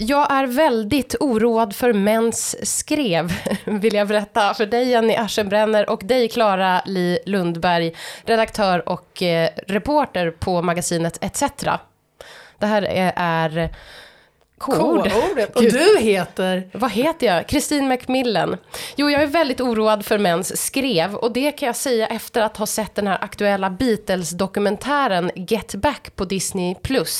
Jag är väldigt oroad för mäns skrev, vill jag berätta för dig Jenny Aschenbrenner och dig Klara Li Lundberg, redaktör och eh, reporter på magasinet ETC. Det här är, är K-ordet. Och du heter? Vad heter jag? Kristin Macmillan. Jo, jag är väldigt oroad för mäns skrev och det kan jag säga efter att ha sett den här aktuella Beatles-dokumentären Get Back på Disney+.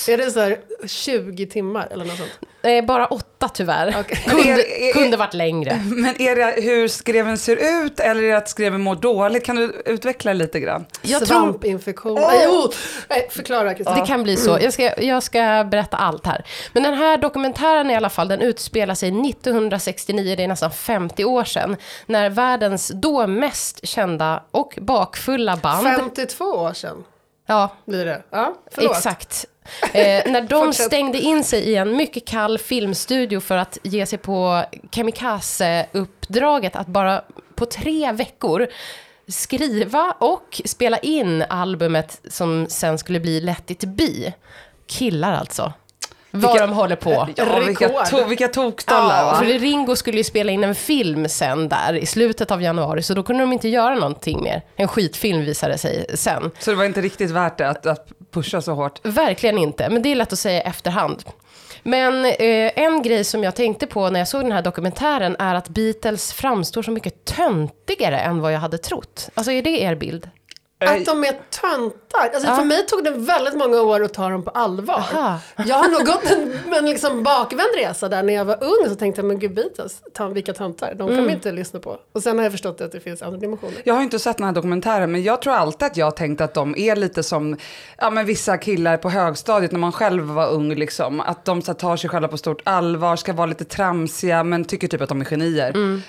Är det så här 20 timmar eller något sånt? Eh, bara åtta tyvärr. Okej. Kunde, är- är- kunde varit längre. Men är det hur skreven ser ut eller är det att skreven mår dåligt? Kan du utveckla lite grann? Jag Svampinfektion. Oh, nej, förklara Kristin. det kan bli så. Jag ska, jag ska berätta allt här. Men den här dokumentären i alla fall, den utspelar sig 1969, det är nästan 50 år sedan, när världens då mest kända och bakfulla band... 52 år sedan Ja, blir det. Ja, förlåt. Exakt. Eh, när de stängde in sig i en mycket kall filmstudio för att ge sig på kamikaze-uppdraget att bara på tre veckor skriva och spela in albumet som sen skulle bli Let it be. Killar alltså. Vad Vilka- de håller på. Ja, vilka, Rekord. to, vilka tokstollar Ja, va? för Ringo skulle ju spela in en film sen där i slutet av januari, så då kunde de inte göra någonting mer. En skitfilm visade sig sen. Så det var inte riktigt värt det att, att pusha så hårt. Verkligen inte, men det är lätt att säga i efterhand. Men eh, en grej som jag tänkte på när jag såg den här dokumentären är att Beatles framstår så mycket töntigare än vad jag hade trott. Alltså är det er bild? Att de är töntar. Alltså, Ja. För mig tog det väldigt många år att ta dem på allvar. Aha. Jag har nog gått en, en liksom bakvänd resa där när jag var ung så tänkte jag, men gud Beatles, vilka töntar, de kan Mm. vi inte lyssna på. Och sen har jag förstått att det finns andra dimensioner. Jag har inte sett den här dokumentären, men jag tror alltid att jag har tänkt att de är lite som ja, men vissa killar på högstadiet när man själv var ung. Liksom. Att de så här, tar sig själva på stort allvar, ska vara lite tramsiga, men tycker typ att de är genier. Eh,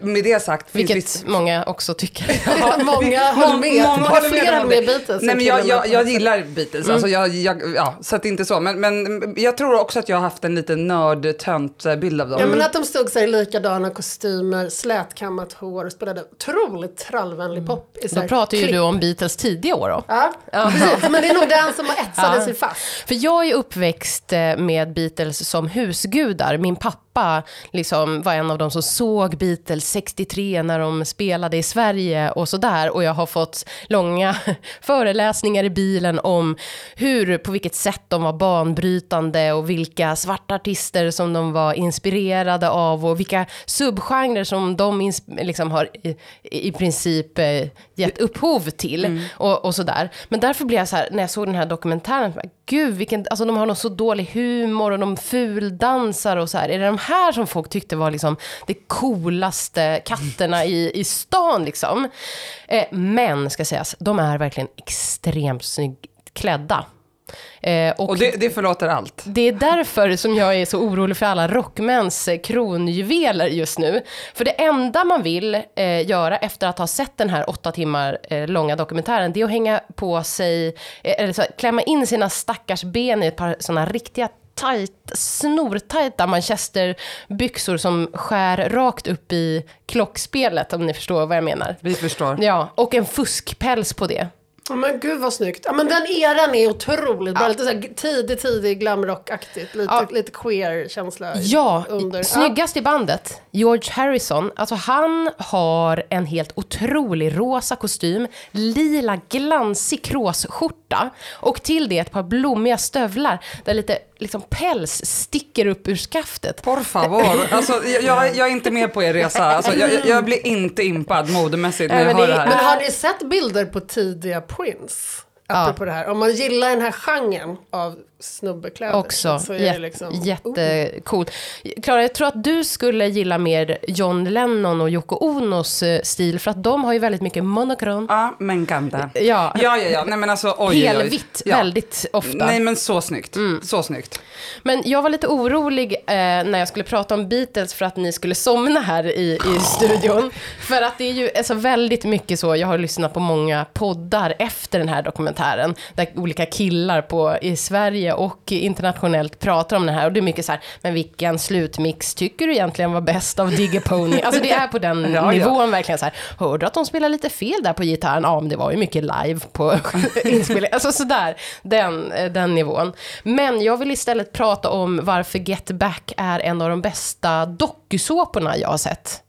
med det sagt, finns Vilket viss- många också tycker. många håller med. Många håller med med. Beatles. Nej, men jag, jag, jag gillar Beatles, alltså jag, jag, ja, så att det är inte så. Men, men jag tror också att jag har haft en liten nörd-tönt-bild av dem. Ja men att de stod här i likadana kostymer, slätkammat hår och spelade otroligt trallvänlig pop. I Då pratar ju klipp. du om Beatles tidiga år då. Ja, precis. Men det är nog den som etsade sig fast. För jag är uppväxt eh, med Beatles som husgudar. Min pappa liksom var en av de som såg Beatles 63 när de spelade i Sverige och sådär. Och jag har fått långa föreläsningar i bilen om hur, på vilket sätt de var banbrytande och vilka svarta artister som de var inspirerade av och vilka subgenrer som de liksom har i, i princip eh, gett upphov till och, och sådär. Men därför blev jag så här, när jag såg den här dokumentären, gud, vilken, alltså de har någon så dålig humor och de fuldansar och så här. Är det de här som folk tyckte var liksom det coolaste katterna i, i stan liksom? Eh, men, ska sägas, de är verkligen extremt snyggt klädda. Eh, och Och det, det förlåter allt. det är därför som jag är så orolig för alla rockmäns eh, kronjuveler just nu. För det enda man vill eh, göra efter att ha sett den här åtta timmar eh, långa dokumentären, det är att hänga på sig, eh, eller så, klämma in sina stackars ben i ett par sådana riktiga tajt, snortajta manchesterbyxor som skär rakt upp i klockspelet, om ni förstår vad jag menar. Vi förstår. Ja, och en fuskpäls på det. Ja, men gud vad snyggt. Ja, men den eran är otroligt bra. Lite så här tidig, tidig glamrockaktigt. Lite, Ja. lite queer-känsla Ja, under. Ja. snyggast i bandet, George Harrison. Alltså han har en helt otrolig rosa kostym, lila glansig kråsskjorta och till det ett par blommiga stövlar där lite liksom päls sticker upp ur skaftet. Por favor. Alltså, jag, jag, jag är inte med på er resa. Alltså, jag, jag- blir inte impad modemässigt när jag men hör det- här. Men har ni sett bilder på tidiga Prince? Apropå det här. Om man gillar den här genren av snubbekläder. Också Så är Jät- det liksom, oh. jättecoolt. Klara, jag tror att du skulle gilla mer John Lennon och Yoko Onos eh, stil, för att de har ju väldigt mycket monokron. Ja, men encanta. Ja, Ja, ja, ja. Nej men alltså oj, oj, oj. helvitt Ja. väldigt ofta. Nej men så snyggt. Så snyggt. Men jag var lite orolig eh, när jag skulle prata om Beatles för att ni skulle somna här i, i studion. För att det är ju alltså, väldigt mycket så, jag har lyssnat på många poddar efter den här dokumentären, där olika killar på, i Sverige och internationellt pratar om den här. Och det är mycket så här, men vilken slutmix tycker du egentligen var bäst av Digger Pony? Alltså det är på den Ja, ja. nivån verkligen så här, hörde du att de spelar lite fel där på gitarren? Ja, men det var ju mycket live på inspelningen. Alltså sådär, den, eh, den nivån. Men jag vill istället prata om varför Get Back är en av de bästa dokusåporna jag har sett.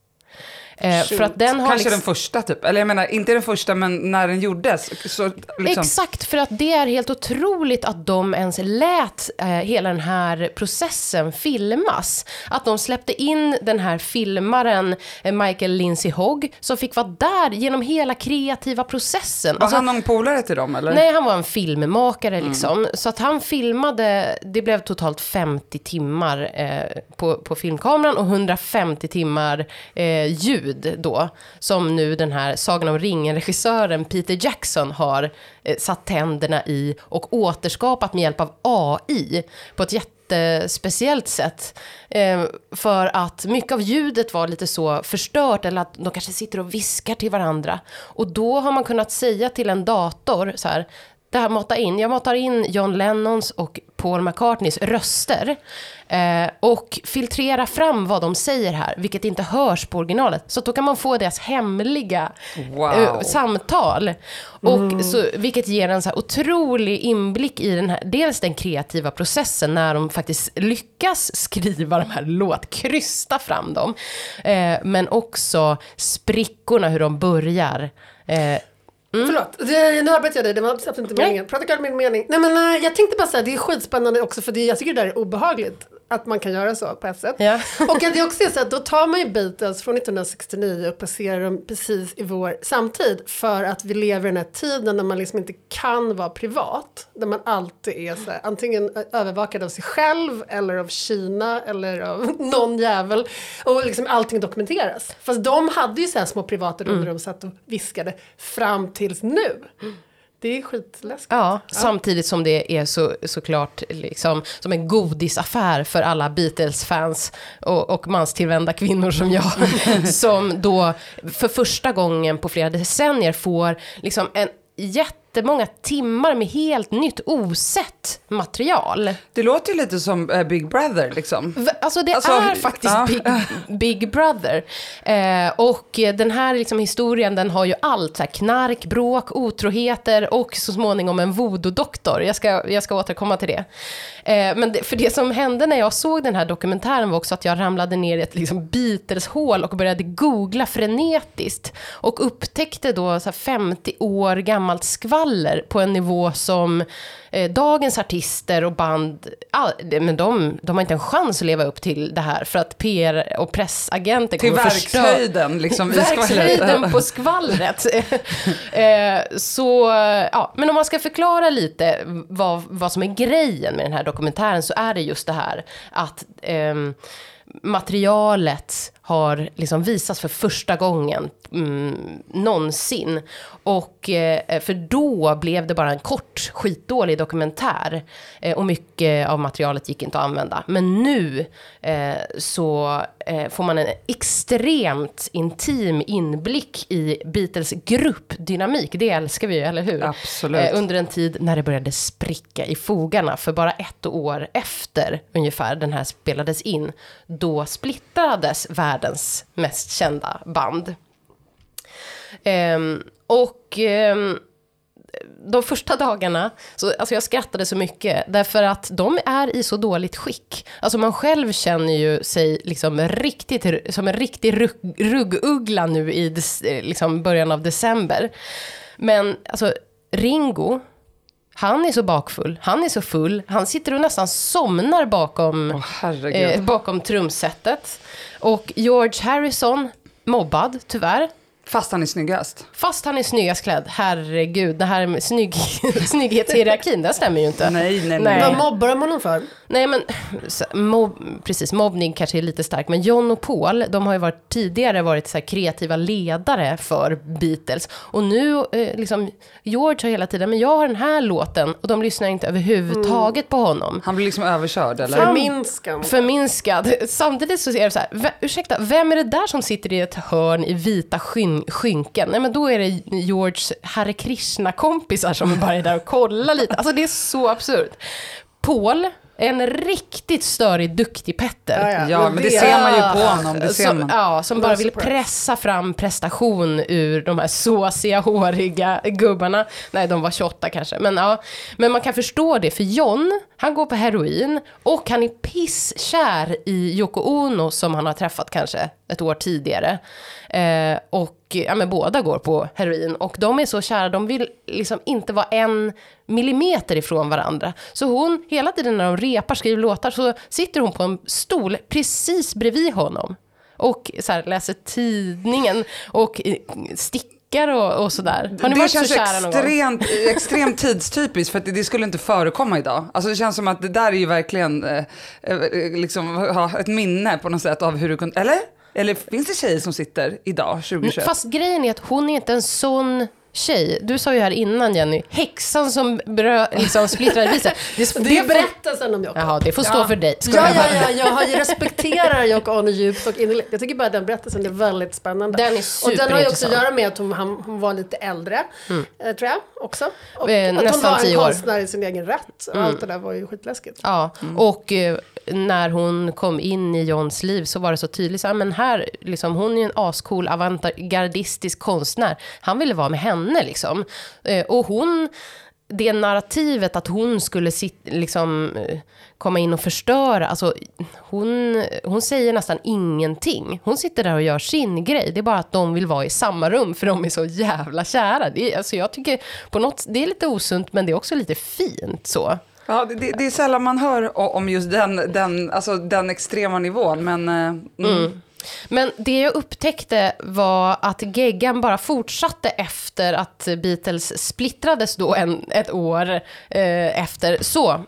Eh, för att den har Kanske liksom- den första typ. Eller jag menar, inte den första men när den gjordes. Så, liksom. Exakt, för att det är helt otroligt att de ens lät eh, hela den här processen filmas. Att de släppte in den här filmaren, eh, Michael Lindsay Hogg, som fick vara där genom hela kreativa processen. Var Alltså, han någon polare till dem eller? Nej, han var en filmmakare Mm. liksom. Så att han filmade, det blev totalt 50 timmar eh, på, på filmkameran och 150 timmar eh, ljud då. Som nu den här Sagan om ringen-regissören Peter Jackson har eh, satt tänderna i och återskapat med hjälp av AI på ett jättespeciellt sätt. Eh, för att mycket av ljudet var lite så förstört eller att de kanske sitter och viskar till varandra. Och då har man kunnat säga till en dator så här, det här mata in, jag matar in John Lennons och Paul McCartneys röster eh, och filtrera fram vad de säger här, vilket inte hörs på originalet. Så då kan man få deras hemliga Wow. eh, samtal. Och så, vilket ger en så här otrolig inblick i den här, dels den kreativa processen när de faktiskt lyckas skriva de här låt, krysta fram dem. Eh, men också sprickorna, hur de börjar. Eh, Förlåt, det, nu avbröt jag dig, det var absolut inte meningen. Prata klart min mening. Nej men eh, jag tänkte bara säga, det är skitspännande också för det, jag tycker det där är obehagligt. Att man kan göra så på ett sätt. Ja. Och att det också är så att då tar man ju Beatles från 1969 och placerar dem precis i vår samtid. För att vi lever i den här tiden när man liksom inte kan vara privat. Där man alltid är så här, antingen övervakad av sig själv eller av Kina eller av någon jävel. Och liksom allting dokumenteras. Fast de hade ju så här små privata rum där de satt och viskade fram tills nu. Det är skitläskigt. Ja, samtidigt som det är så, såklart liksom, som en godisaffär för alla Beatles-fans och, och manstillvända kvinnor som jag, som då för första gången på flera decennier får liksom en jättemånga timmar med helt nytt osett material. Det låter ju lite som eh, Big Brother liksom. V- Alltså det Alltså, är faktiskt ja. Big, Big Brother. Eh, och den här liksom historien den har ju allt. Så här, knark, bråk, otroheter och så småningom en voodoo-doktor. Jag ska, jag ska återkomma till det. Eh, men det, för det som hände när jag såg den här dokumentären var också att jag ramlade ner i ett liksom, Beatles-hål och började googla frenetiskt. Och upptäckte då så här, 50 år gammalt skvaller på en nivå som eh, dagens artister och band, all, men de, de har inte en chans att leva upp till det här för att PR och pressagenter Till kommer förstö- verkshöjden liksom. Verkshöjden på skvallret. Eh, så, ja, men om man ska förklara lite vad, vad som är grejen med den här dokumentären så är det just det här att ehm, materialet har liksom visats för första gången mm, någonsin. Och, eh, för då blev det bara en kort, skitdålig dokumentär. Eh, och mycket av materialet gick inte att använda. Men nu eh, så får man en extremt intim inblick i Beatles gruppdynamik. Det älskar vi ju, eller hur? Absolut. Eh, under en tid när det började spricka i fogarna. För bara ett år efter ungefär den här spelades in, då splittrades världens mest kända band. Ehm, och ehm, de första dagarna, så, alltså jag skrattade så mycket, därför att de är i så dåligt skick. Alltså man själv känner ju sig liksom riktigt, som en riktig rugg, rugguggla nu i des, liksom början av december. Men alltså Ringo, han är så bakfull, han är så full, han sitter och nästan somnar bakom, herregud. eh, bakom trumsetet. Och George Harrison, mobbad tyvärr. Fast han är snyggast. Fast han är snyggast klädd, herregud, det här med snygg, snygghetshierarkin, det stämmer ju inte. Nej, nej, nej. Nej. Vad mobbar de honom för? Nej men, så, mob, precis, mobbning kanske är lite starkt, men John och Paul, de har ju varit, tidigare varit så här kreativa ledare för Beatles. Och nu, eh, liksom, George har hela tiden, men jag har den här låten, och de lyssnar inte överhuvudtaget på honom. Han blir liksom överkörd eller? Förminskande. Förminskad. Samtidigt så är det så här, "Vä- ursäkta, vem är det där som sitter i ett hörn i vita skyn, skynken? Nej men då är det Georges Hare Krishna-kompisar som bara är där och kollar lite. Alltså det är så absurt. Paul, en riktigt störig, duktig Petter. Ja, men det ser man ju på honom, det ser som, man. Ja, som bara vill pressa fram prestation ur de här såsiga, håriga gubbarna. Nej, de var 28 kanske. Men, ja. men man kan förstå det, för John, han går på heroin och han är pisskär i Yoko Ono som han har träffat kanske ett år tidigare. Eh, och ja, men båda går på heroin och de är så kära, de vill liksom inte vara en millimeter ifrån varandra. Så hon, hela tiden när de repar, skriver låtar, så sitter hon på en stol precis bredvid honom. Och så här, läser tidningen och eh, stickar och, och det känns extremt, extremt tidstypiskt för det, skulle inte förekomma idag. Alltså det känns som att det där är ju verkligen eh, eh, liksom, ha ett minne på något sätt av hur du kunde, eller? Eller finns det tjejer som sitter idag, 2021? Fast grejen är att hon är inte en sån tjej. Du sa ju här innan Jenny, häxan som brö, liksom splittrade viset. Det, Det är berättelsen om Yoko. Jaha, det får stå för dig. Ska Ja, jag- ja, ja, jag har respekterar Yoko Ono djupt och innerligt. Jag tycker bara att den berättelsen är väldigt spännande. Den är och den har ju också att superintressant. göra med att hon, han, hon var lite äldre, eh, tror jag också. Och Eh, att hon var en konstnär i sin egen rätt. Och allt det där var ju skitläskigt. Ja, och eh, när hon kom in i Johns liv så var det så tydligt, så, här, men här, liksom, hon är ju en ascool avantgardistisk konstnär. Han ville vara med henne liksom. Eh, och hon, det narrativet att hon skulle sit, liksom, eh, komma in och förstöra, alltså hon, hon säger nästan ingenting. Hon sitter där och gör sin grej, det är bara att de vill vara i samma rum för de är så jävla kära. Det är, alltså, jag tycker på något, det är lite osunt men det är också lite fint så. Ja, det, det är sällan man hör om just den, den, alltså den extrema nivån, men... eh, Mm. Men det jag upptäckte var att geggan bara fortsatte efter att Beatles splittrades då en, ett år eh, efter. Så,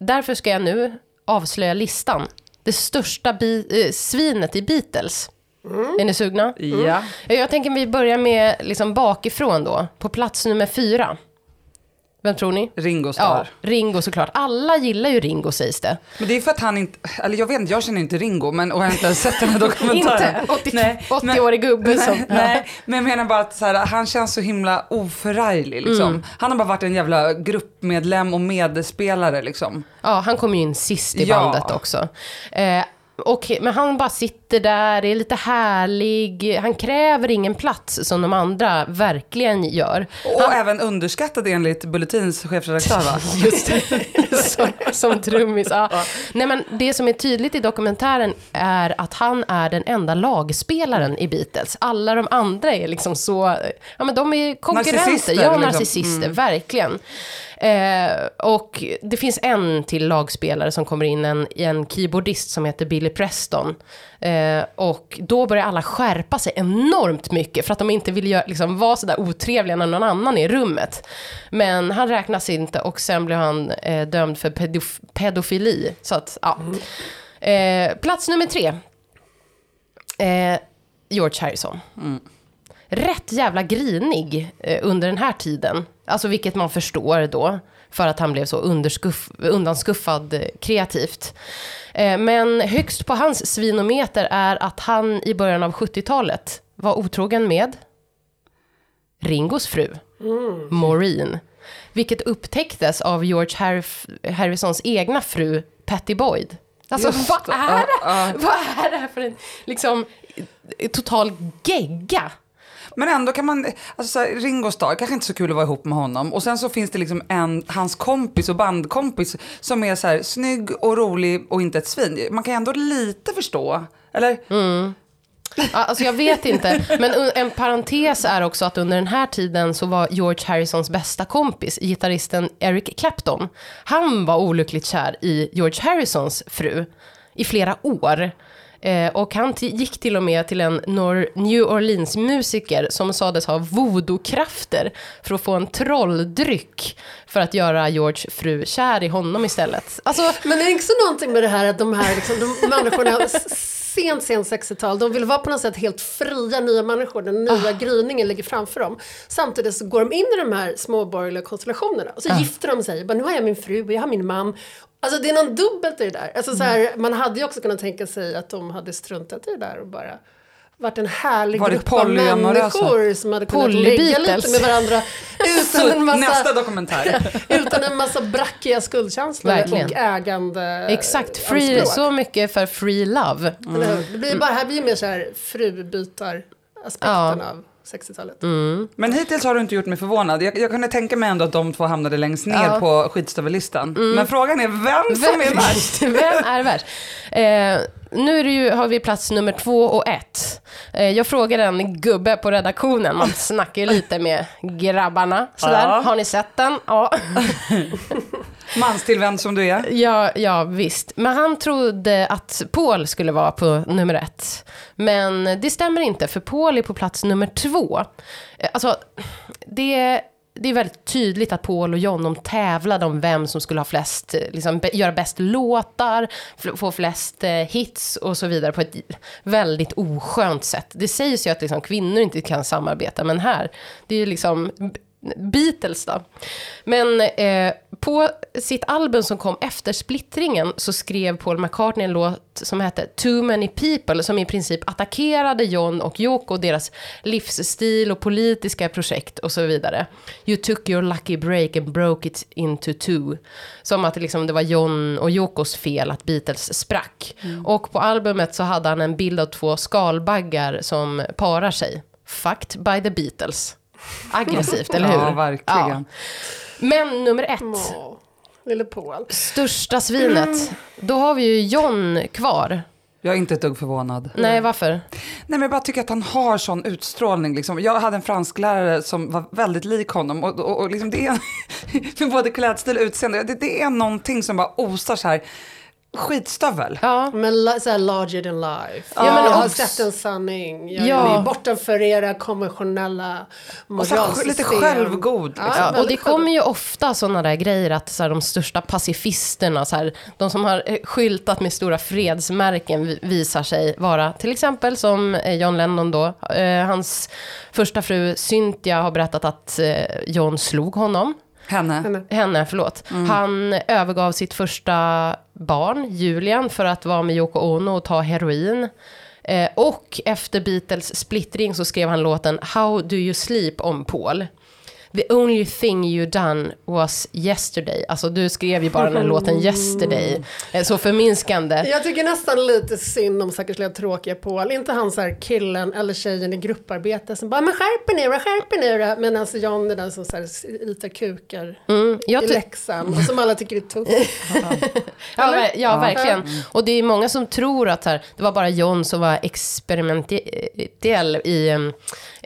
därför ska jag nu avslöja listan. Det största bi- eh, svinet i Beatles. Är ni sugna? Ja. Jag tänker vi börjar med liksom bakifrån då. På plats nummer fyra. Vem tror ni? Ringo Ja, Starr. Ringo såklart. Alla gillar ju Ringo sägs det. Men det är för att han inte, eller jag vet inte, jag känner inte Ringo, men, och jag har inte ens sett den här dokumentären. Inte 80 Nej, men- 80-årig gubbe som... Nej, nej, men jag menar bara att så här, han känns så himla oförarglig. Liksom. Mm. Han har bara varit en jävla gruppmedlem och medspelare. Liksom. Ja, han kom ju in sist i Ja. bandet också. Eh, och, men han bara sitter där, är lite härlig. Han kräver ingen plats som de andra verkligen gör. Och även underskattad enligt Bulletins chefredaktör va? Just det, som, som trummis. Ja. Nej, men det som är tydligt i dokumentären är att han är den enda lagspelaren i Beatles. Alla de andra är liksom så, ja men de är konkurrenter. Narcissister, Ja, liksom. narcissister, verkligen. Eh, och det finns en till lagspelare som kommer in, en, en keyboardist som heter Billy Preston. Eh, och då börjar alla skärpa sig enormt mycket för att de inte vill göra, liksom, vara sådär otrevliga när någon annan är i rummet. Men han räknas inte och sen blir han eh, dömd för pedof- pedofili. Så att, ja. Eh, plats nummer tre. Eh, George Harrison. Rätt jävla grinig eh, under den här tiden. Alltså vilket man förstår då. För att han blev så undanskuffad eh, kreativt. Eh, men högst på hans svinometer är att han i början av 70-talet var otrogen med Ringos fru, Maureen. Vilket upptäcktes av George Harf- Harrisons egna fru, Patty Boyd. Alltså Just vad är det? ja. Vad är det här för en liksom, total gegga? Men ändå kan man, alltså här, Ringo Starr, kanske inte så kul att vara ihop med honom. Och sen så finns det liksom en, hans kompis och bandkompis som är så här snygg och rolig och inte ett svin. Man kan ändå lite förstå, eller? Mm. Alltså jag vet inte, men en parentes är också att under den här tiden så var George Harrisons bästa kompis, gitarristen Eric Clapton, han var olyckligt kär i George Harrisons fru i flera år. Eh, och han gick till och med till en Nor- New Orleans-musiker som sades ha voodoo-krafter för att få en trolldryck för att göra George fru kär i honom istället. Alltså, Men det är också någonting med det här att de här liksom, de människorna sent, sent 60-tal, de vill vara på något sätt helt fria nya människor. Den nya Ah. gryningen ligger framför dem. Samtidigt så går de in i de här småborgerliga konstellationerna och så Ah. gifter de sig. Bara, nu har jag min fru och jag har min man. Alltså det är någon dubbelt i det där. Alltså, så här, man hade ju också kunnat tänka sig att de hade struntat i det där och bara varit en härlig Varit grupp av människor som hade kunnat ligga lite med varandra utan en massa, Nästa dokumentär. utan en massa brackiga skuldkänslor Verkligen. och ägande exakt, free, anspråk. så mycket för free love. Hur? Det blir bara, här blir mer så här frubytar-aspekten av 60-talet. Men hittills har du inte gjort mig förvånad. Jag, jag kunde tänka mig ändå att de två hamnade längst ner Ja. på skitstövellistan. Men frågan är vem som är värst. Vem är värst? Eh, nu ju, har vi plats nummer två och ett. Eh, jag frågade en gubbe på redaktionen, man snackar ju lite med grabbarna. Sådär. Ja. Har ni sett den? Ja. Manstillvänd som du är. ja, ja, visst. Men han trodde att Paul skulle vara på nummer ett. Men det stämmer inte, för Paul är på plats nummer två. Eh, Alltså, det det är väldigt tydligt att Paul och John de tävlade om vem som skulle ha flest, eh, liksom, göra bäst låtar, få flest eh, hits och så vidare på ett väldigt oskönt sätt. Det sägs ju att liksom, kvinnor inte kan samarbeta, men här, det är ju liksom Beatles då. Men eh, på sitt album som kom efter splittringen så skrev Paul McCartney en låt som hette Too Many People som i princip attackerade John och Yoko och deras livsstil och politiska projekt och så vidare. You took your lucky break and broke it into two. Som att liksom det var John och Yokos fel att Beatles sprack. Och på albumet så hade han en bild av två skalbaggar som parar sig. Fucked by the Beatles. Aggressivt, eller hur? Ja, verkligen. Ja. Men nummer ett, Åh, lille Paul. största svinet. Då har vi ju John kvar. Jag är inte ett dugg förvånad. Nej, varför? Nej, men jag bara tycker att han har sån utstrålning. Liksom. Jag hade en fransklärare som var väldigt lik honom. Och, och, och liksom det är, med både klädstil och utseende, det, det är någonting som bara osar så här skitstövel. Ja, Men la- så här larger than life. Ja, men jag har sett en sanning. Jag Ja. är bortanför era konventionella Och moralsystem. lite självgod. Liksom. Ja, och det kommer ju ofta sådana där grejer att så här, de största pacifisterna, så här, de som har eh, skyltat med stora fredsmärken vi- visar sig vara till exempel som eh, John Lennon då. Eh, hans första fru Cynthia har berättat att eh, John slog honom. Henne. Henne, förlåt. Han övergav sitt första barn, Julian, för att vara med Yoko Ono och ta heroin. Eh, och efter Beatles splittring så skrev han låten How do you sleep om Paul. The only thing you done was yesterday. Alltså du skrev ju bara den här låten yesterday. Eh, så förminskande. Jag tycker nästan lite synd om stackars lilla tråkiga Paul. Inte han så här killen eller tjejen i grupparbete som bara “men skärp er nu då, skärp er nu då”. Men alltså John är den som så här ritar kukar Mm, i läxan och som alla tycker är tufft. Ja, ver- ja, verkligen. Och det är många som tror att här, det var bara John som var experimentell i,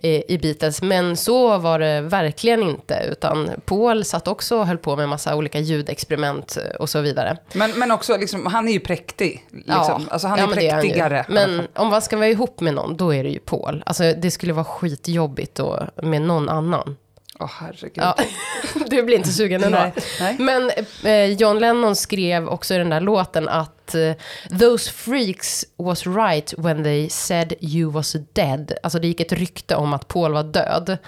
i, i Beatles. Men så var det verkligen inte. Utan Paul satt också och höll på med massa olika ljudexperiment eh, och så vidare. Men, men också, liksom, han är ju präktig. Liksom. Alltså, han är ja, han präktigare. alla Men om man ska vara ihop med någon, då är det ju Paul. Alltså det skulle vara skitjobbigt då, med någon annan. Åh herregud. Ja, du blir inte sugen ändå. Nej, nej. Men eh, John Lennon skrev också i den där låten att eh, “Those freaks was right when they said you was dead”. Alltså det gick ett rykte om att Paul var död.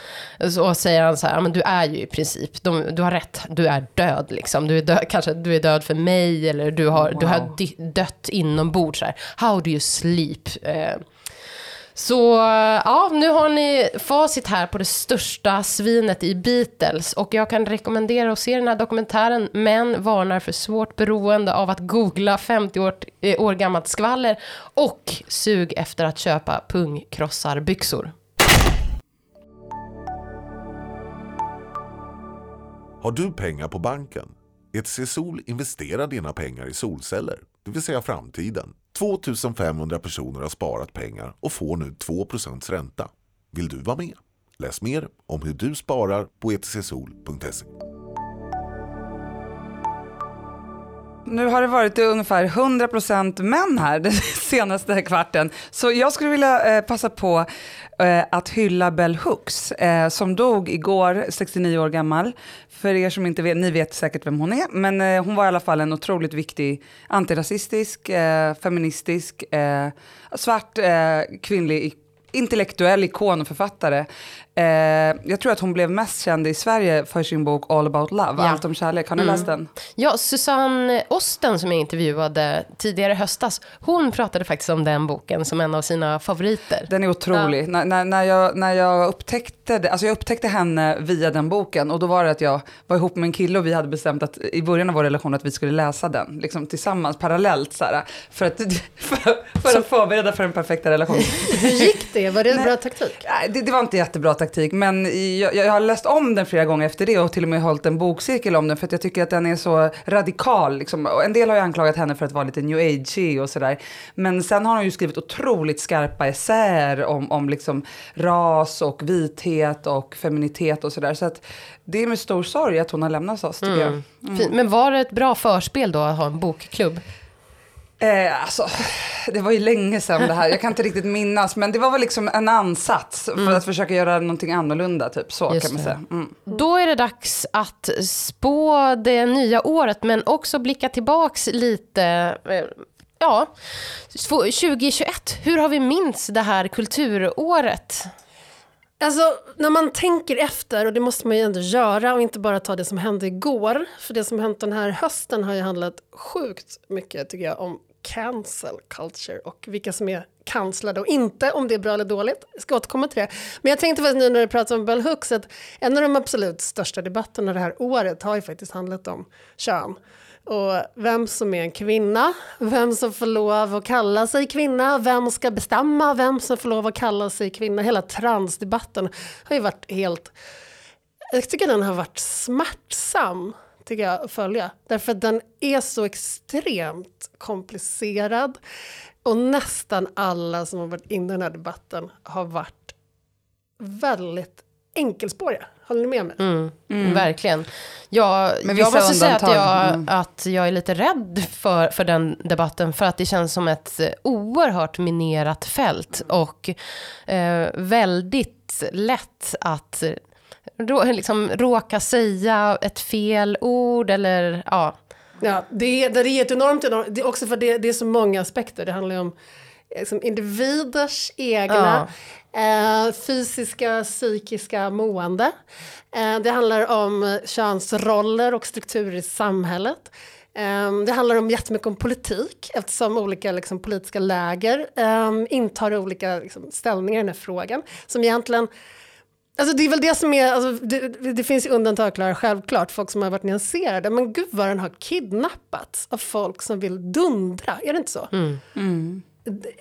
Så säger han så här, "Ja, men du är ju i princip, de, du har rätt, du är död liksom. Du är död, kanske du är död för mig eller du har, du har dött inombords. How do you sleep? Eh, så ja, nu har ni facit här på det största svinet i Beatles. Och jag kan rekommendera att se den här dokumentären, men varnar för svårt beroende av att googla 50 år, eh, år gammalt skvaller och sug efter att köpa pungkrossarbyxor. Har du pengar på banken? ETC Sol investerar dina pengar i solceller, det vill säga framtiden. 2500 personer har sparat pengar och får nu 2% ränta. Vill du vara med? Läs mer om hur du sparar på etcsol.se. Nu har det varit ungefär 100% män här den senaste kvarten. Så jag skulle vilja eh, passa på eh, att hylla Bell Hooks eh, som dog igår, 69 år gammal. För er som inte vet, ni vet säkert vem hon är, men eh, hon var i alla fall en otroligt viktig antirasistisk, eh, feministisk, eh, svart eh, kvinnlig intellektuell ikon och författare. Eh, jag tror att hon blev mest känd i Sverige för sin bok All about love, Ja. Allt om kärlek. Har ni läst den? Ja, Susanne Osten som jag intervjuade tidigare i höstas, hon pratade faktiskt om den boken som en av sina favoriter. Den är otrolig. När, när, när, jag, när jag upptäckte det, alltså jag upptäckte henne via den boken och då var det att jag var ihop med en kille och vi hade bestämt att i början av vår relation att vi skulle läsa den, liksom tillsammans, parallellt så här, för att, för, för att förbereda för den perfekta relationen. Hur gick det? Var det en bra taktik? Nej, Det, det var inte jättebra taktik, men jag, jag har läst om den flera gånger efter det och till och med hållit en bokcirkel om den för att jag tycker att den är så radikal. Liksom. En del har ju anklagat henne för att vara lite new age och sådär. Men sen har hon ju skrivit otroligt skarpa essäer om, om liksom ras och vithet och feminitet och sådär. Så att det är med stor sorg att hon har lämnat oss tycker jag. Fint. Men var det ett bra förspel då att ha en bokklubb? Eh, alltså, det var ju länge sedan det här, jag kan inte riktigt minnas, men det var väl liksom en ansats för att försöka göra någonting annorlunda, typ så Just kan man säga. Mm. Då är det dags att spå det nya året, men också blicka tillbaks lite. eh, Ja, 2021. Hur har vi minns det här kulturåret? Alltså, när man tänker efter, och det måste man ju ändå göra och inte bara ta det som hände igår. För det som hänt den här hösten har ju handlat sjukt mycket, tycker jag, om cancel culture och vilka som är kanslade och inte, om det är bra eller dåligt. Jag ska återkomma till det. Men jag tänkte faktiskt nu när du pratar om Bell Hooks att en av de absolut största debatterna det här året har ju faktiskt handlat om kön. Och vem som är en kvinna, vem som får lov att kalla sig kvinna, vem ska bestämma vem som får lov att kalla sig kvinna. Hela transdebatten har ju varit helt... Jag tycker den har varit smärtsam tycker jag, att följa. Därför att den är så extremt komplicerad. Och nästan alla som har varit inne i den här debatten har varit väldigt enkelspåriga. Håller ni med mig? Verkligen. Jag, Med jag vissa måste säga att jag, Mm. att jag är lite rädd för, för den debatten. För att det känns som ett eh, oerhört minerat fält. Och eh, väldigt lätt att rå, liksom, råka säga ett fel ord. Eller ja, Ja, det är, det är ett enormt, enormt det är också för det, det är så många aspekter. Det handlar ju om liksom, individers egna eh, fysiska, psykiska mående. Eh, det handlar om könsroller och strukturer i samhället. Eh, det handlar om jättemycket om politik eftersom olika liksom, politiska läger eh, intar olika liksom, ställningar i den här frågan. Som egentligen Alltså det är väl det som är, alltså det, det finns ju undantag klara, självklart, folk som har varit nyanserade, men gud vad den har kidnappats av folk som vill dundra, är det inte så?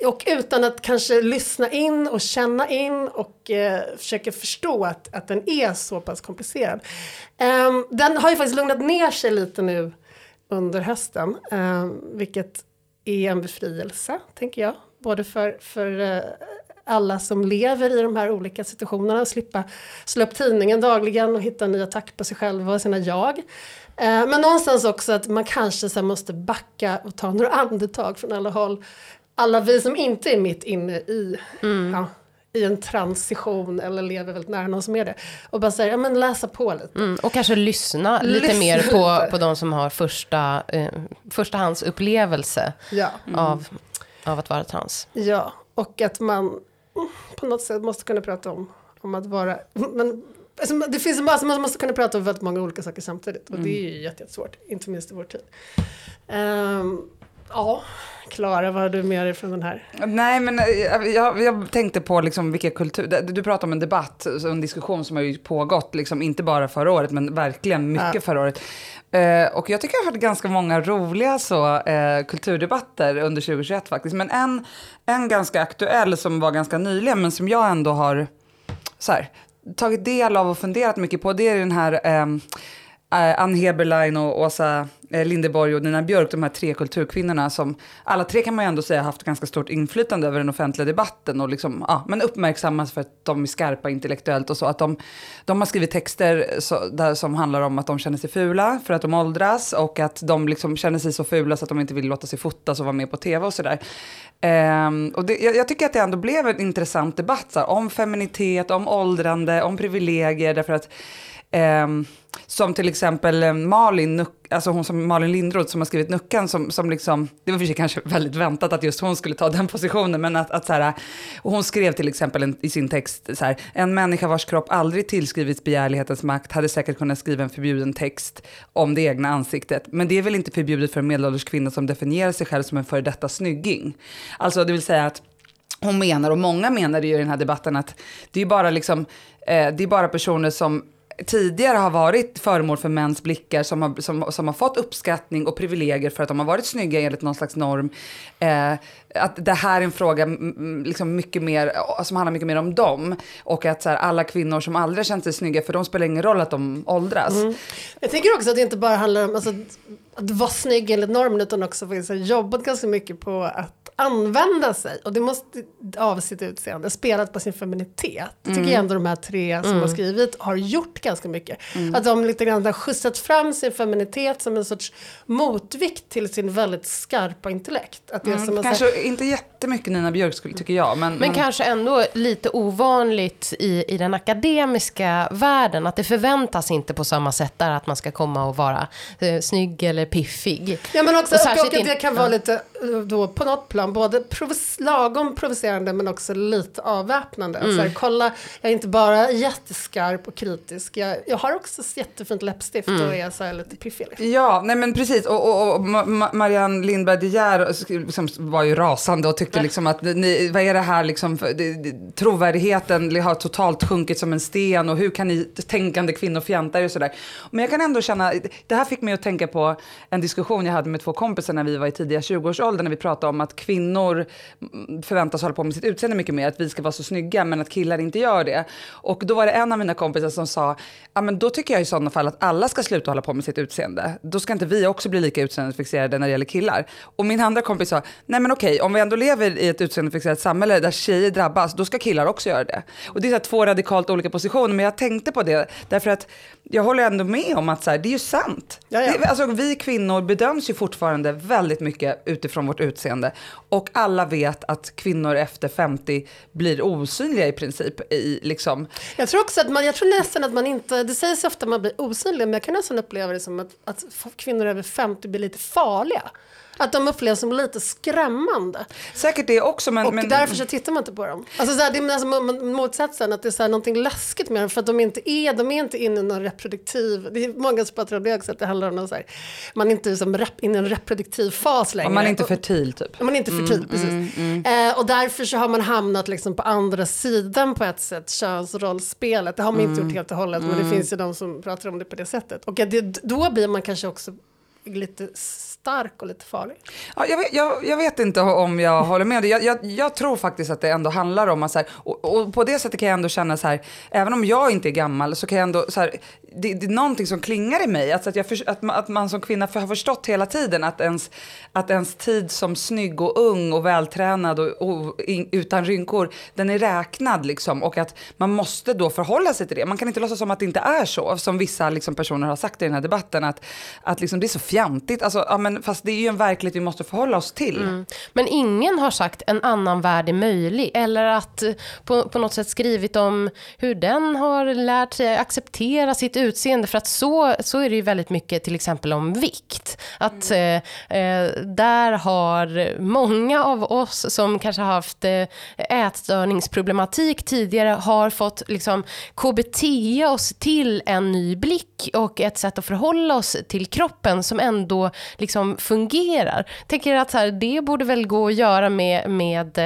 Och utan att kanske lyssna in och känna in och eh, försöka förstå att, att den är så pass komplicerad. Ehm, den har ju faktiskt lugnat ner sig lite nu under hösten, ehm, vilket är en befrielse, tänker jag. Både för, för eh, alla som lever i de här olika situationerna, slippa slå upp tidningen dagligen och hitta en ny attack på sig själva och sina jag. Eh, men någonstans också att man kanske så måste backa och ta några andetag från alla håll. Alla vi som inte är mitt inne i, ja, i en transition eller lever väldigt nära någon som är det. Och bara säga, ja men läsa på lite. mm, och kanske lyssna lite Lyssna mer på, lite. på de som har första, eh, förstahandsupplevelse Ja. av, av att vara trans. Ja, och att man mm, på något sätt måste kunna prata om, om att vara... Men, alltså, det finns en massa, man måste kunna prata om väldigt många olika saker samtidigt. Och det är ju jätte- jättesvårt, inte minst i vår tid. Ehm, ja, Klara, vad har du med dig från den här? Nej, men eh, jag, jag tänkte på liksom vilka kultur... Du pratar om en debatt, en diskussion som har ju pågått, liksom, inte bara förra året, men verkligen mycket Ja. förra året. Eh, och jag tycker jag har haft ganska många roliga så, eh, kulturdebatter under 2021 faktiskt. Men en, en ganska aktuell som var ganska nyligen, men som jag ändå har så här, tagit del av och funderat mycket på, det är den här... ehm, Eh, Ann Heberlein och Åsa eh, Eh, Lindeborg och Nina Björk, de här tre kulturkvinnorna som alla tre kan man ju ändå säga haft ganska stort inflytande över den offentliga debatten och liksom, ja, men uppmärksammas för att de är skarpa intellektuellt och så. Att de, de har skrivit texter så, där som handlar om att de känner sig fula för att de åldras och att de liksom känner sig så fula så att de inte vill låta sig fotas och vara med på tv och sådär. Um, och det, jag, jag, tycker att det ändå blev en intressant debatt så här, om feminitet, om åldrande, om privilegier. Därför att Eh, som till exempel eh, Malin, alltså hon som Malin Lindroth som har skrivit Nuckan, som, som liksom, det var för sig kanske väldigt väntat att just hon skulle ta den positionen, men att, att så här, och hon skrev till exempel en, i sin text så här, en människa vars kropp aldrig tillskrivits begärlighetens makt hade säkert kunnat skriva en förbjuden text om det egna ansiktet, men det är väl inte förbjudet för en medelålders kvinna som definierar sig själv som en före detta snygging. Alltså det vill säga att hon menar, och många menar det ju i den här debatten, att det är bara, liksom, eh, det är bara personer som tidigare har varit föremål för mäns blickar som har, som, som har fått uppskattning och privilegier för att de har varit snygga enligt någon slags norm. Eh, att det här är en fråga liksom mycket mer, eh, som handlar mycket mer om dem. Och att så här, alla kvinnor som aldrig har känt sig snygga, för de spelar ingen roll att de åldras. Mm. Jag tänker också att det inte bara handlar om alltså, att vara snygg enligt normen, utan också faktiskt jobbat ganska mycket på att använda sig, och det måste av sitt utseende, spelat på sin feminitet. Det tycker mm. jag ändå de här tre som mm. har skrivit har gjort ganska mycket. Mm. Att de lite grann har skjutsat fram sin feminitet som en sorts motvikt till sin väldigt skarpa intellekt. Att det mm, som kanske här... inte jättemycket Nina Björk skulle, tycker jag. Men, men, kanske ändå lite ovanligt i, i den akademiska världen. Att det förväntas inte på samma sätt där att man ska komma och vara eh, snygg eller piffig. Ja men också och, och, och det kan vara lite då på något plan både provoc lagom provocerande men också lite avväpnande. Mm. Så här, kolla, jag är inte bara jätteskarp och kritisk, jag, jag har också jättefint läppstift mm. och är så här lite piffig. Liksom. Ja, nej men precis. Och, och, och Marianne Lindberg De Geer liksom, var ju rasande och tyckte liksom att ni, vad är det här liksom, trovärdigheten har totalt sjunkit som en sten och hur kan ni tänkande kvinnor fjanta er och sådär. Men jag kan ändå känna, det här fick mig att tänka på en diskussion jag hade med två kompisar när vi var i tidiga 20-årsåldern när vi pratade om att kvinnor kvinnor förväntas hålla på med sitt utseende mycket mer, att vi ska vara så snygga, men att killar inte gör det. Och då var det en av mina kompisar som sa, ja men då tycker jag i sådana fall att alla ska sluta hålla på med sitt utseende. Då ska inte vi också bli lika utseendefixerade när det gäller killar. Och min andra kompis sa, nej men okej, om vi ändå lever i ett utseendefixerat samhälle där tjejer drabbas, då ska killar också göra det. Och det är så två radikalt olika positioner, men jag tänkte på det därför att jag håller ändå med om att så här, det är ju sant. Det, alltså, vi kvinnor bedöms ju fortfarande väldigt mycket utifrån vårt utseende. Och alla vet att kvinnor efter 50 blir osynliga i princip. I, liksom. Jag tror också att man, jag tror nästan att man inte, det sägs ofta att man blir osynlig, men jag kan nästan uppleva det som att, att kvinnor över 50 blir lite farliga. Att de upplevs som lite skrämmande. Säkert det också. Men, och men... därför så tittar man inte på dem. Alltså, så här, det är alltså motsatsen, att det är så här, någonting läskigt med dem. För att de inte är, de är inte inne i någon reproduktiv... Det är många som pratar om det också, att det handlar om någon så här, man är inte liksom rep, inne i en reproduktiv fas längre. Och man är inte fertil typ. Man är inte fertil, mm, precis. Mm, mm. Eh, och därför så har man hamnat liksom på andra sidan på ett sätt, könsrollspelet. Det har man inte gjort helt och hållet, men det mm. finns ju de som pratar om det på det sättet. Och det, då blir man kanske också lite stark och lite farlig. Ja, jag, vet, jag, jag vet inte om jag håller med dig. Jag, jag, jag, tror faktiskt att det ändå handlar om att så här, och, och, på det sättet kan jag ändå känna så här, även om jag inte är gammal så kan jag ändå så här, det, det är någonting som klingar i mig. Alltså att, jag för, att, man, att man som kvinna har förstått hela tiden att ens, att ens tid som snygg och ung och vältränad och, och in, utan rynkor, den är räknad liksom. Och att man måste då förhålla sig till det. Man kan inte låtsas som att det inte är så, som vissa liksom, personer har sagt i den här debatten. Att, att liksom, det är så fjantigt. Alltså, ja, men, fast det är ju en verklighet vi måste förhålla oss till. Mm. Men ingen har sagt en annan värld är möjlig. Eller att på, på något sätt skrivit om hur den har lärt sig acceptera sitt utseende. För att så, så är det ju väldigt mycket till exempel om vikt. Att mm. eh, där har många av oss som kanske har haft eh, ätstörningsproblematik tidigare har fått liksom KBT oss till en ny blick och ett sätt att förhålla oss till kroppen som ändå liksom fungerar. Tänker att här, det borde väl gå att göra med, med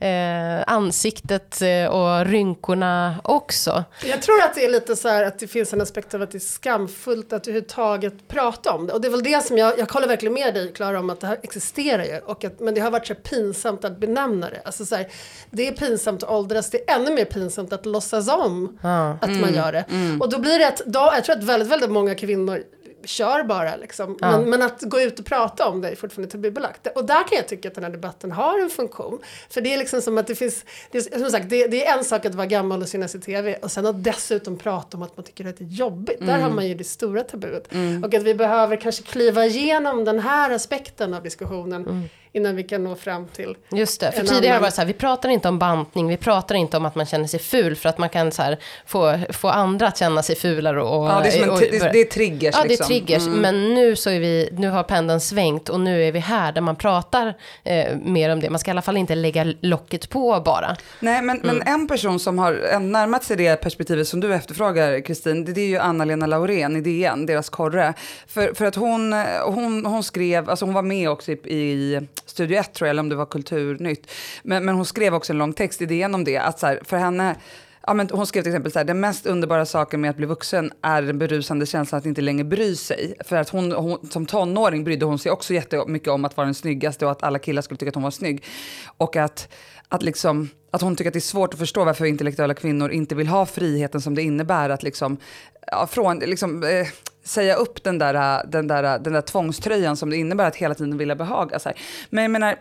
eh, ansiktet eh, och rynkorna också. Jag tror att det är lite så här att det finns en aspekt av att det är skamfullt att överhuvudtaget prata om det. Och det är väl det som jag, jag kollar verkligen med dig Klara om att det här existerar ju. Och att, men det har varit så pinsamt att benämna det. Alltså så här, det är pinsamt att åldras, det är ännu mer pinsamt att låtsas om ah, att mm, man gör det. Mm. Och då blir det att, då, jag tror att väldigt, väldigt många kvinnor kör bara liksom. Ja. Men, men att gå ut och prata om det är fortfarande tabubelagt. Och där kan jag tycka att den här debatten har en funktion. För det är liksom som att det finns, det är, som sagt, det, det är en sak att vara gammal och synas i tv och sen att dessutom prata om att man tycker att det är jobbigt. Där har man ju det stora tabuet. Och att vi behöver kanske kliva igenom den här aspekten av diskussionen innan vi kan nå fram till Just det, för tidigare annan- var det så här, vi pratar inte om bantning, vi pratar inte om att man känner sig ful för att man kan så här, få, få andra att känna sig fulare och... Ja, det är, och, t- det, det är triggers Ja, det är liksom. triggers. Mm. Men nu så är vi, nu har pendeln svängt och nu är vi här där man pratar eh, mer om det. Man ska i alla fall inte lägga locket på bara. Nej, men, men Mm. en person som har närmat sig det perspektivet som du efterfrågar, Kristin, det, det är ju Anna-Lena Laurén i DN, deras korre. För, för att hon, hon, hon skrev, alltså hon var med också i, i Studio 1 tror jag, eller om det var Kulturnytt. Men, men hon skrev också en lång text i DN om det, att så här, för henne, Ja, men hon skrev till exempel så här, den mest underbara saken med att bli vuxen är den berusande känslan att inte längre bry sig. För att hon, hon, som tonåring brydde hon sig också jättemycket om att vara den snyggaste och att alla killar skulle tycka att hon var snygg. Och att, att, liksom, att hon tycker att det är svårt att förstå varför intellektuella kvinnor inte vill ha friheten som det innebär att liksom, ja, från, liksom, eh, säga upp den där, äh, den, där, äh, den där tvångströjan som det innebär att hela tiden vilja behaga. Så här. Men jag menar,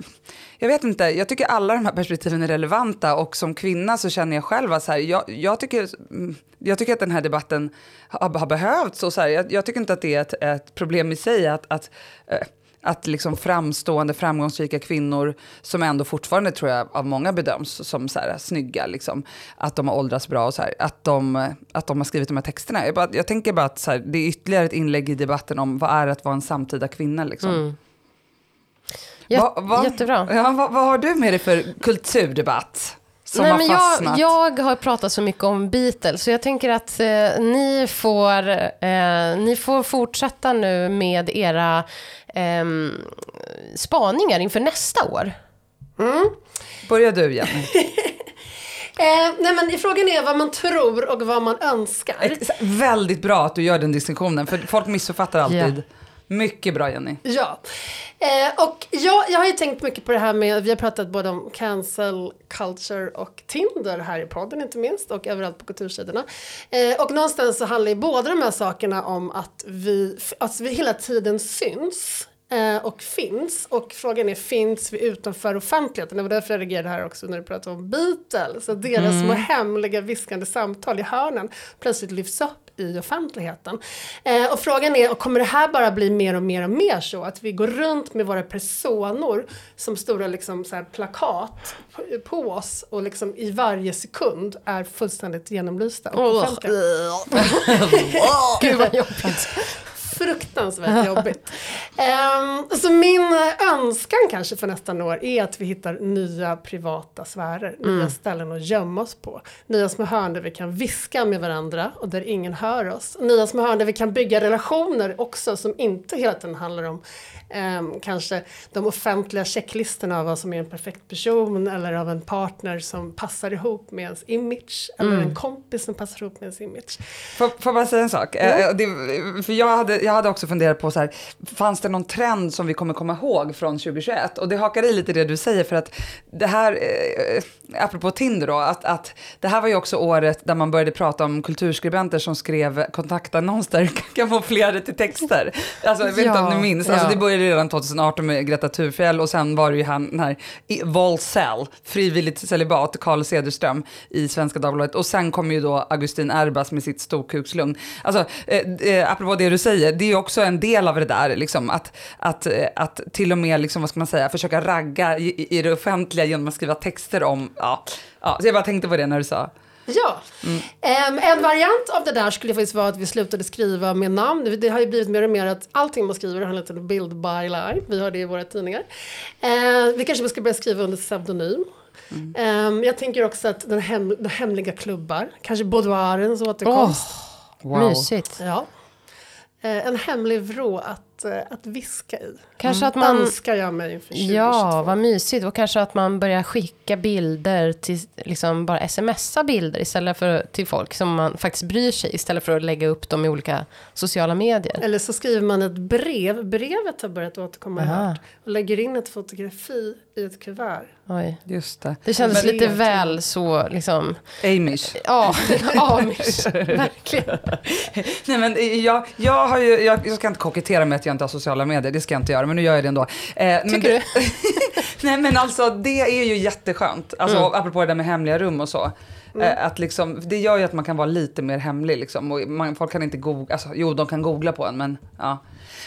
jag vet inte, jag tycker alla de här perspektiven är relevanta och som kvinna så känner jag själv att så här, jag, jag, tycker, mm, jag tycker att den här debatten har, har behövts och så här, jag, jag tycker inte att det är ett, ett problem i sig att, att äh, att liksom framstående, framgångsrika kvinnor som ändå fortfarande tror jag av många bedöms som så här, snygga, liksom, att de har åldrats bra och så här, att, de, att de har skrivit de här texterna. Jag, bara, jag tänker bara att så här, det är ytterligare ett inlägg i debatten om vad är att vara en samtida kvinna. Liksom. Jät- Vad- vad- Jättebra. Ja, vad, vad har du med dig för kulturdebatt? Som Nej, har men fastnat? jag, jag har pratat så mycket om Beatles, så jag tänker att eh, ni, får, eh, ni får fortsätta nu med era eh, spaningar inför nästa år. Börjar du Jenny? Eh, nej men frågan är vad man tror och vad man önskar. Ex- Väldigt bra att du gör den distinktionen, för folk missuppfattar alltid. Ja. Mycket bra Jenny. Ja. Eh, och jag, jag har ju tänkt mycket på det här med, vi har pratat både om cancel culture och Tinder här i podden inte minst och överallt på kultursidorna. Eh, och någonstans så handlar ju båda de här sakerna om att vi, att vi hela tiden syns. eh, Och finns. Och frågan är, finns vi utanför offentligheten? Det var därför jag reagerade här också när du pratade om Beatles. Att deras små hemliga viskande samtal i hörnen plötsligt lyfts upp i offentligheten. Eh, och frågan är, och kommer det här bara bli mer och mer och mer så? Att vi går runt med våra personor som stora liksom, så här, plakat på, oss och liksom i varje sekund är fullständigt genomlysta och offentliga. Gud vad jobbigt. Fruktansvärt jobbigt. Ehm, så min önskan kanske för nästa år är att vi hittar nya privata sfärer, nya ställen att gömma oss på. Nya små hörn där vi kan viska med varandra och där ingen hör oss. Nya små hörn där vi kan bygga relationer också som inte hela tiden handlar om ehm, kanske de offentliga checklistorna av vad som är en perfekt person eller av en partner som passar ihop med ens image eller en kompis som passar ihop med ens image. Får, får jag bara säga en sak? Eh, det, för jag hade, jag hade också funderat på så här, fanns det någon trend som vi kommer komma ihåg från 2021? Och det hakar i lite det du säger för att det här, eh, apropå Tinder då, att, att det här var ju också året där man började prata om kulturskribenter som skrev kontaktannonser kamouflerade till texter. Alltså jag vet inte om Ja, ni minns, alltså, ja. det började redan 2018 med Greta Thurfjell och sen var det ju han, den här Volcel, frivilligt celibat, Carl Cederström i Svenska Dagbladet. Och sen kom ju då Augustin Erbas med sitt storkukslugn. Alltså, eh, eh, apropå det du säger, det är också en del av det där, liksom, att, att, eh, att till och med, liksom, vad ska man säga, försöka ragga i, i det offentliga genom att skriva texter om, ja, ja, så jag bara tänkte på det när du sa. Ja. Ehm, en variant av det där skulle faktiskt vara att vi slutade skriva med namn. Det har ju blivit mer och mer att allting man skriver har en liten bild by line. Vi har det i våra tidningar. Ehm, vi kanske ska börja skriva under pseudonym. Ehm, jag tänker också att den, hem, den hemliga klubbar, kanske boudoirens återkomst. Wow. Mysigt. Ja. Eh, en hemlig vrå att, eh, att viska i. Kanske att man... Önskar jag mig inför 2022. Ja, vad mysigt. Och kanske att man börjar skicka bilder till, liksom bara smsa bilder istället för till folk som man faktiskt bryr sig, istället för att lägga upp dem i olika sociala medier. Eller så skriver man ett brev, brevet har börjat återkomma Aha. här, och lägger in ett fotografi i ett kuvert. Oj. Just det. Det kändes Men- lite väl så, liksom, Amish. ja, amish, verkligen. Nej, men jag, jag, har ju, jag, jag ska inte kokettera med att jag inte har sociala medier, det ska jag inte göra, men nu gör jag det ändå. Eh, men Tycker det, Nej men alltså det är ju jätteskönt, alltså, Mm. apropå det där med hemliga rum och så. Eh, att liksom, det gör ju att man kan vara lite mer hemlig liksom. Och man, folk kan inte googla, alltså, jo de kan googla på en men ja.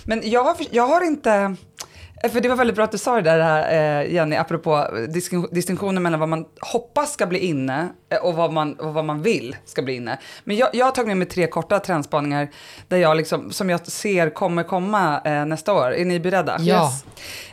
Men jag har, jag har inte, Eh, för det var väldigt bra att du sa det där eh, Jenny, apropå distinktionen mellan vad man hoppas ska bli inne och vad man, och vad man vill ska bli inne. Men jag, jag har tagit med mig tre korta trendspaningar där jag liksom, som jag ser kommer komma eh, nästa år. Är ni beredda? Ja. Yes.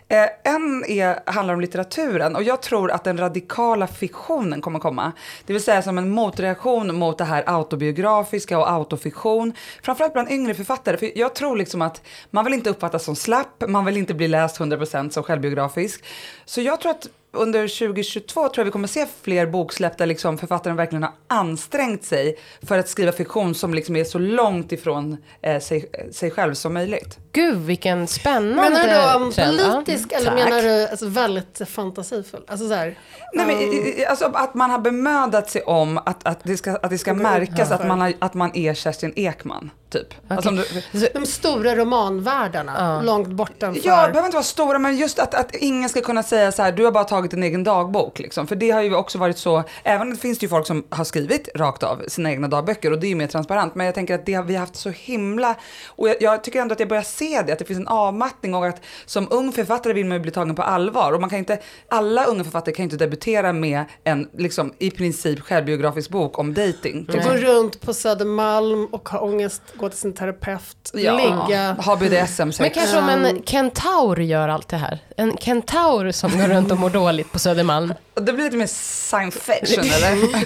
Eh, en är, handlar om litteraturen och jag tror att den radikala fiktionen kommer komma. Det vill säga som en motreaktion mot det här autobiografiska och autofiktion. Framförallt bland yngre författare. För jag tror liksom att man vill inte uppfattas som slapp, man vill inte bli läst 100% som självbiografisk. Så jag tror att under 2022 tror jag vi kommer se fler boksläpp där liksom författaren verkligen har ansträngt sig för att skriva fiktion som liksom är så långt ifrån eh, sig, sig själv som möjligt. Gud, vilken spännande Menar du då om trend. Ja. politisk eller Tack. menar du alltså, väldigt fantasifull? Alltså så här, Nej, men, um, i- alltså, att man har bemödat sig om att, att det ska, att det ska märkas för. att man, har, att man är Kerstin Ekman, typ. Alltså, om du, de stora romanvärldarna, långt bortanför. Ja, det behöver inte vara stora, men just att, att ingen ska kunna säga så här, du har bara tagit en egen dagbok. Liksom. För det har ju också varit så, även det finns det ju folk som har skrivit rakt av sina egna dagböcker och det är ju mer transparent. Men jag tänker att det har vi haft så himla, och jag, jag tycker ändå att jag börjar se det, att det finns en avmattning och att som ung författare vill man ju bli tagen på allvar. Och man kan inte, alla unga författare kan ju inte debutera med en, liksom, i princip självbiografisk bok om dating. Går runt på Södermalm och har ångest, gå till sin terapeut, ligga. ha BDSM-sex. Men kanske om en kentaur gör allt det här. En kentaur som går runt och mår dåligt på Södermalm. Det blir lite mer science fiction eller?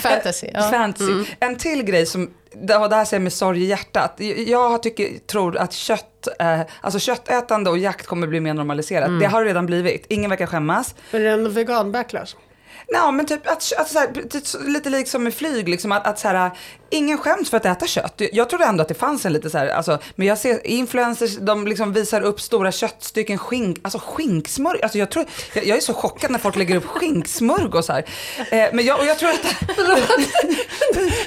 Fantasy. Ja. Fantasy. En till grej som, och det här säger jag med sorg i hjärtat. Jag tycker, tror att kött, eh, alltså köttätande och jakt kommer bli mer normaliserat. Det har det redan blivit. Ingen verkar skämmas. Är det en vegan-backlash? Nej, men typ att, att så här, det- lite liksom med flyg, liksom att, att så här, ingen skäms för att äta kött. Jag trodde ändå att det fanns en lite så här, alltså, men jag ser influencers, de liksom visar upp stora köttstycken, skink, alltså skinksmörg, alltså jag tror, jag, jag är så chockad när folk lägger upp skinksmörg och så här. Eh, men jag, och jag tror att,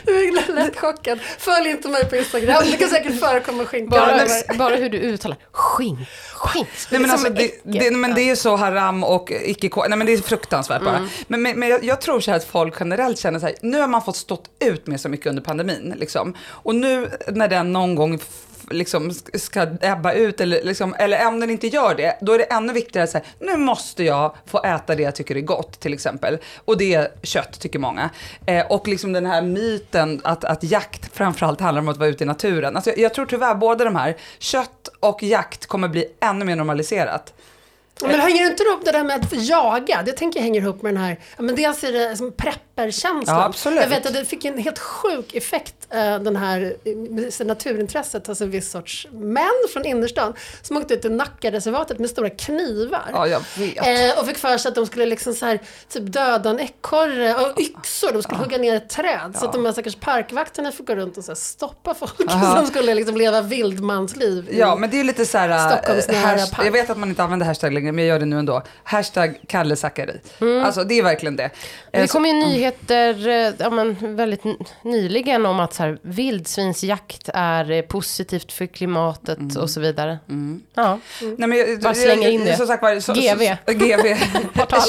Du är lätt chockad. Följ inte mig på Instagram, det kan säkert förekomma skinka Bara, över. bara hur du uttalar skink, skink. Nej, men, alltså, det, det, men det är så haram och icke Nej men det är fruktansvärt bara. Men, men, men jag, jag tror så här att folk generellt känner så här, nu har man fått stått ut med så mycket under pandemin. Liksom. Och nu när den någon gång liksom ska ebba ut eller, liksom, eller om den inte gör det, då är det ännu viktigare att säga, nu måste jag få äta det jag tycker är gott till exempel. Och det är kött tycker många. Eh, och liksom den här myten att, att jakt framförallt handlar om att vara ute i naturen. Alltså, jag, jag tror tyvärr både de här, kött och jakt kommer bli ännu mer normaliserat. Men hänger inte ihop det där med att jaga? Det tänker jag hänger ihop med den här, ja, men dels är det som prepperkänslan. Ja, absolut. Jag vet att det fick en helt sjuk effekt, eh, den här eh, naturintresset, alltså en viss sorts män från innerstan som åkte ut till Nackareservatet med stora knivar. Ja, jag vet. Eh, och fick för sig att de skulle liksom så här, typ döda en ekorre och yxor, de skulle hugga ner ett träd. Så att de här stackars parkvakterna fick gå runt och så här, stoppa folk Aha. som skulle liksom leva vildmansliv. Ja, men det är lite så här... Park. jag vet att man inte använder hashtag längre, men jag gör det nu ändå. Hashtag Kalle Zackari. Alltså det är verkligen det. Det så- kom ju nyheter eh, ja, men väldigt nyligen om att så här, vildsvinsjakt är eh, positivt för klimatet Mm. och så vidare. Ja. Nej, men jag, Bara slänga in det. Som sagt, var, så, GV. Så, GV.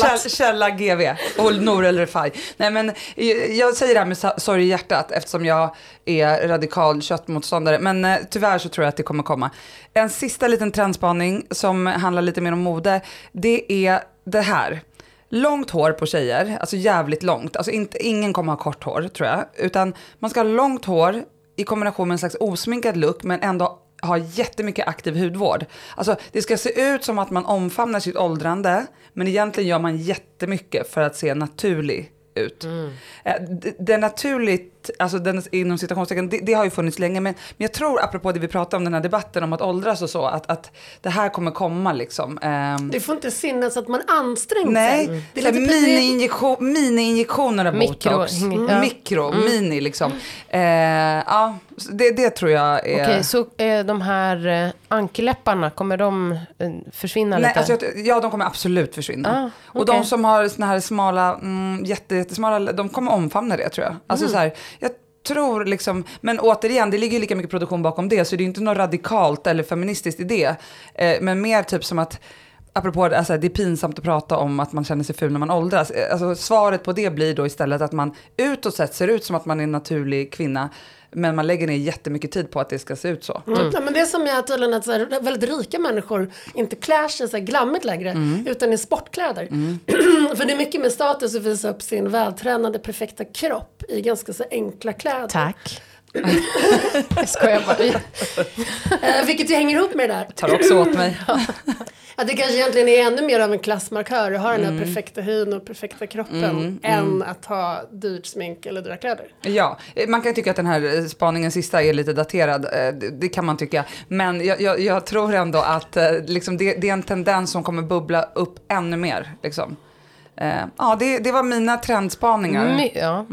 Käll, källa GV. Och Nour El Refai. Nej men jag säger det här med sorg i hjärtat eftersom jag är radikal köttmotståndare. Men eh, tyvärr så tror jag att det kommer komma. En sista liten trendspaning som handlar lite mer om mode. Det är det här. Långt hår på tjejer, alltså jävligt långt. Alltså inte, ingen kommer ha kort hår tror jag. Utan man ska ha långt hår i kombination med en slags osminkad look men ändå ha jättemycket aktiv hudvård. Alltså det ska se ut som att man omfamnar sitt åldrande men egentligen gör man jättemycket för att se naturlig ut. Eh, det, det är naturligt, alltså den, inom citationstecken, det, det har ju funnits länge, men, men jag tror, apropå det vi pratade om, den här debatten om att åldras och så, att, att det här kommer komma liksom. Ehm, Det får inte synas att man ansträngt Nej, sig. Lite mini-injektion, mini-injektioner av Mikro- botox. ja. Mm. Mikro, mini liksom. Eh, ja, så det, det tror jag är... Okej, så eh, de här eh, ankeläpparna, kommer de försvinna Nej, lite? alltså, jag- ja, de kommer absolut försvinna. Ah, Och de som har såna här smala, mm, jätte, jättesmala, de kommer omfamna det tror jag. Alltså Mm. så här, jag tror liksom, men återigen, det ligger ju lika mycket produktion bakom det, så det är inte något radikalt eller feministiskt i det. Eh, men mer typ som att, apropå alltså, det är pinsamt att prata om att man känner sig ful när man åldras. Eh, Alltså, svaret på det blir då istället att man utåt sett ser ut som att man är en naturlig kvinna, men man lägger ner jättemycket tid på att det ska se ut så. Mm. Ja, men det är som är tydligen att så här, väldigt rika människor inte klär sig så här glammigt längre, Mm. utan i sportkläder. För det är mycket med status att visa upp sin vältränade, perfekta kropp i ganska så enkla kläder. Tack. Jag skojar bara. Eh, vilket ju hänger ihop med det där. Tar också åt mig. Att det kanske egentligen är ännu mer av en klassmarkör att ha den här Mm. perfekta hyn och perfekta kroppen än att ha dyrt smink eller dyra kläder. Ja, man kan tycka att den här spaningen sista är lite daterad. eh, Det, kan man tycka. Men jag, jag, jag tror ändå att eh, liksom det, det är en tendens som kommer bubbla upp ännu mer. Liksom. Ja, det, det var mina trendspaningar. My, ja.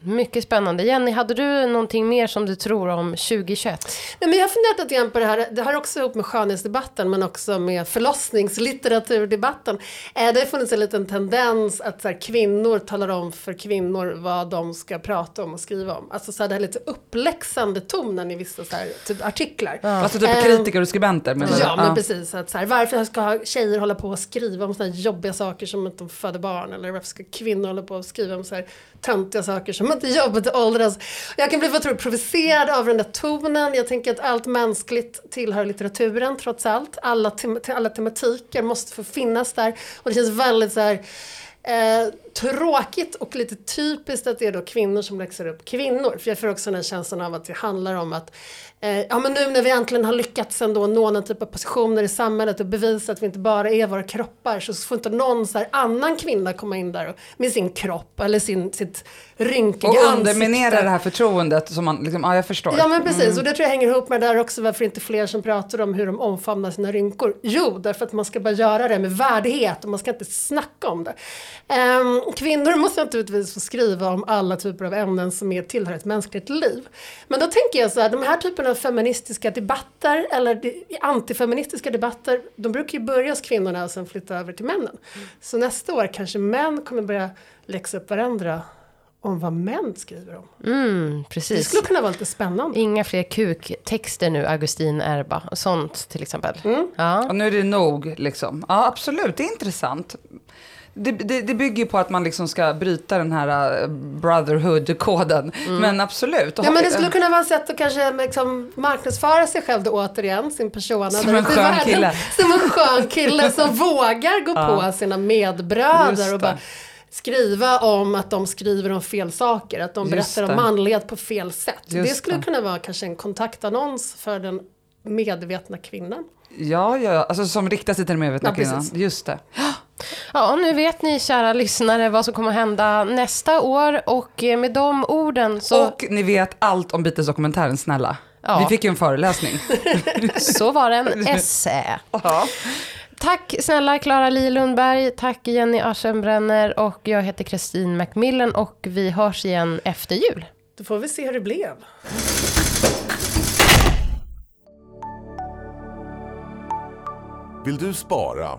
Mycket spännande. Jenny, hade du någonting mer som du tror om 2021? Nej, men jag har funderat lite grann på det här, det har också ihop med skönhetsdebatten men också med förlossningslitteraturdebatten. Eh, det har funnits en liten tendens att så här, kvinnor talar om för kvinnor vad de ska prata om och skriva om. Alltså så här, det här lite uppläxande tonen i vissa så här, typ artiklar. Alltså typ Ehm, kritiker och skribenter. du? Ja, men precis. Att så här, varför ska tjejer hålla på och skriva om såna här jobbiga saker som att de föder barn? Eller varför ska kvinnor hålla på och skriva om så här töntiga saker som att till jobbet och åldras? Jag kan bli vad tror, provocerad av den där tonen. Jag tänker att allt mänskligt tillhör litteraturen trots allt. Alla, te alla tematiker måste få finnas där. Och det känns väldigt så här Eh, tråkigt och lite typiskt att det är då kvinnor som läxar upp kvinnor. För jag får också den här känslan av att det handlar om att eh, ja, men nu när vi äntligen har lyckats ändå nå någon typ av positioner i samhället och bevisa att vi inte bara är våra kroppar så får inte någon så annan kvinna komma in där och, med sin kropp eller sin, sitt rynkiga Och ansikte. underminera det här förtroendet som man, liksom, ja jag förstår. Ja men precis, och det tror jag hänger ihop med det där också varför inte fler som pratar om hur de omfamnar sina rynkor. Jo, därför att man ska bara göra det med värdighet och man ska inte snacka om det. Ehm, kvinnor måste naturligtvis få skriva om alla typer av ämnen som är, tillhör ett mänskligt liv. Men då tänker jag så här, de här typen av feministiska debatter eller antifeministiska debatter, de brukar ju börja hos kvinnorna och sen flytta över till männen. Så nästa år kanske män kommer börja läxa upp varandra om vad män skriver om. Mm, Det precis. skulle kunna vara lite spännande. Inga fler kuktexter nu, Augustin Erba. och Sånt till exempel. Ja. Och nu är det nog liksom. Ja absolut, det är intressant. Det, det, det bygger ju på att man liksom ska bryta den här eh, brotherhood-koden. Men absolut. Ja men det skulle kunna vara ett sätt att kanske liksom marknadsföra sig själv då återigen, sin persona. Som en skön världen. kille. Som en skön kille som vågar gå på sina medbröder och bara skriva om att de skriver om fel saker, att de berättar om manlighet på fel sätt. Just det skulle det. kunna vara kanske en kontaktannons för den medvetna kvinnan. Ja, ja, ja, alltså som riktar sig till den medvetna Ja, kvinnan. precis. Just det. ja, nu vet ni kära lyssnare vad som kommer hända nästa år. Och eh, med de orden så, Och ni vet allt om Beatles-dokumentären, snälla. Ja. Vi fick ju en föreläsning. så var det en essä. Tack snälla Klara Li Lundberg, tack Jenny Aschenbrenner och jag heter Kristin Macmillan och vi hörs igen efter jul. Då får vi se hur det blev. Vill du spara